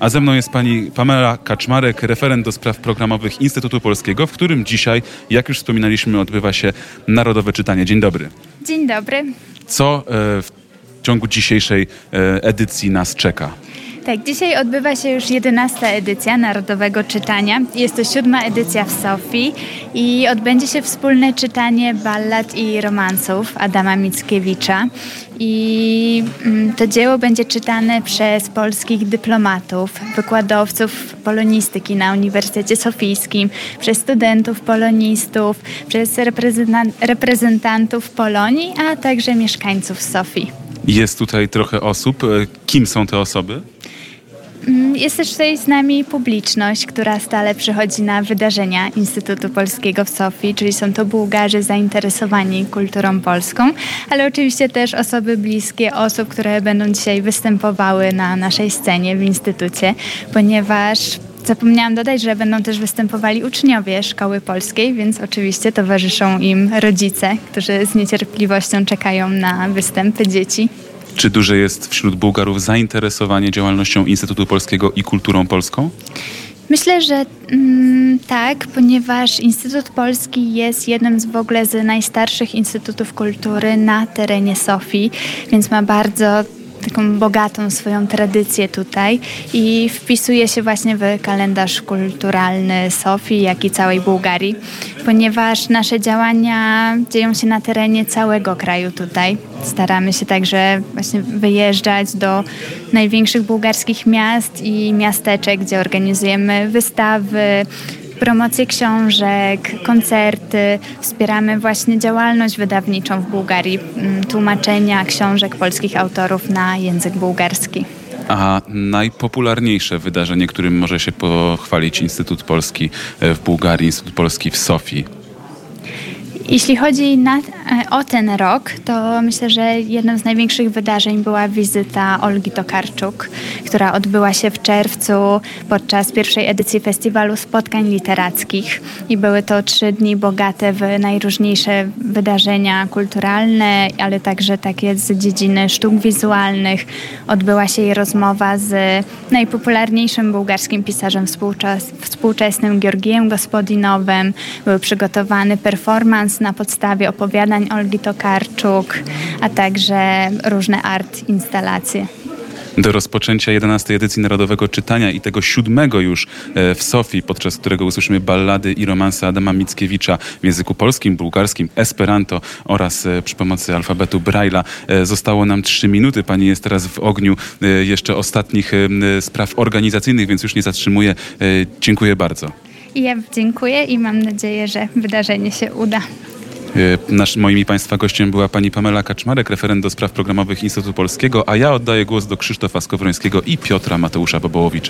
a ze mną jest pani Pamela Kaczmarek, referent do spraw programowych Instytutu Polskiego, w którym dzisiaj, jak już wspominaliśmy, odbywa się Narodowe Czytanie. Dzień dobry. Dzień dobry. Co e, w ciągu dzisiejszej e, edycji nas czeka? Tak, dzisiaj odbywa się już 11 edycja Narodowego Czytania. Jest to siódma edycja w Sofii i odbędzie się wspólne czytanie ballad i romansów Adama Mickiewicza. I mm, to dzieło będzie czytane przez polskich dyplomatów, wykładowców polonistyki na Uniwersytecie Sofijskim, przez studentów polonistów, przez reprezentan- reprezentantów Polonii, a także mieszkańców Sofii. Jest tutaj trochę osób. E, Kim są te osoby? Mm, Jest też tutaj z nami publiczność, która stale przychodzi na wydarzenia Instytutu Polskiego w Sofii, czyli są to Bułgarzy zainteresowani kulturą polską, ale oczywiście też osoby bliskie osób, które będą dzisiaj występowały na naszej scenie w Instytucie, ponieważ Zapomniałam dodać, że będą też występowali uczniowie Szkoły Polskiej, więc oczywiście towarzyszą im rodzice, którzy z niecierpliwością czekają na występy dzieci. Czy duże jest wśród Bułgarów zainteresowanie działalnością Instytutu Polskiego i kulturą polską? Myślę, że mm, tak, ponieważ Instytut Polski jest jednym z w ogóle z najstarszych instytutów kultury na terenie Sofii, więc ma bardzo taką bogatą swoją tradycję tutaj i wpisuje się właśnie w kalendarz kulturalny Sofii, jak i całej Bułgarii, ponieważ nasze działania dzieją się na terenie całego kraju tutaj. Staramy się także właśnie wyjeżdżać do największych bułgarskich miast i miasteczek, gdzie organizujemy wystawy, promocję książek, koncerty. Wspieramy właśnie działalność wydawniczą w Bułgarii, mm, tłumaczenia książek polskich autorów na język bułgarski. A najpopularniejsze wydarzenie, którym może się pochwalić Instytut Polski e, w Bułgarii, Instytut Polski w Sofii? Jeśli chodzi na, o ten rok, to myślę, że jednym z największych wydarzeń była wizyta Olgi Tokarczuk, która odbyła się w czerwcu podczas pierwszej edycji Festiwalu Spotkań Literackich. I były to trzy dni bogate w najróżniejsze wydarzenia kulturalne, ale także takie z dziedziny sztuk wizualnych. Odbyła się jej rozmowa z najpopularniejszym bułgarskim pisarzem współczes- współczesnym Georgijem Gospodinowem. Był przygotowany performance na podstawie opowiadań Olgi Tokarczuk, a także różne art instalacje. Do rozpoczęcia 11 edycji Narodowego Czytania i tego siódmego już e, w Sofii, podczas którego usłyszymy ballady i romanse Adama Mickiewicza w języku polskim, bułgarskim, esperanto oraz e, przy pomocy alfabetu Braille'a. E, Zostało nam trzy minuty. Pani jest teraz w ogniu jeszcze ostatnich spraw organizacyjnych, więc już nie zatrzymuję. Dziękuję bardzo. Ja dziękuję i mam nadzieję, że wydarzenie się uda. E, Nasz, moim Państwa gościem była pani Pamela Kaczmarek, referent do spraw programowych Instytutu Polskiego, a ja oddaję głos do Krzysztofa Skowrońskiego i Piotra Mateusza Bobołowicza.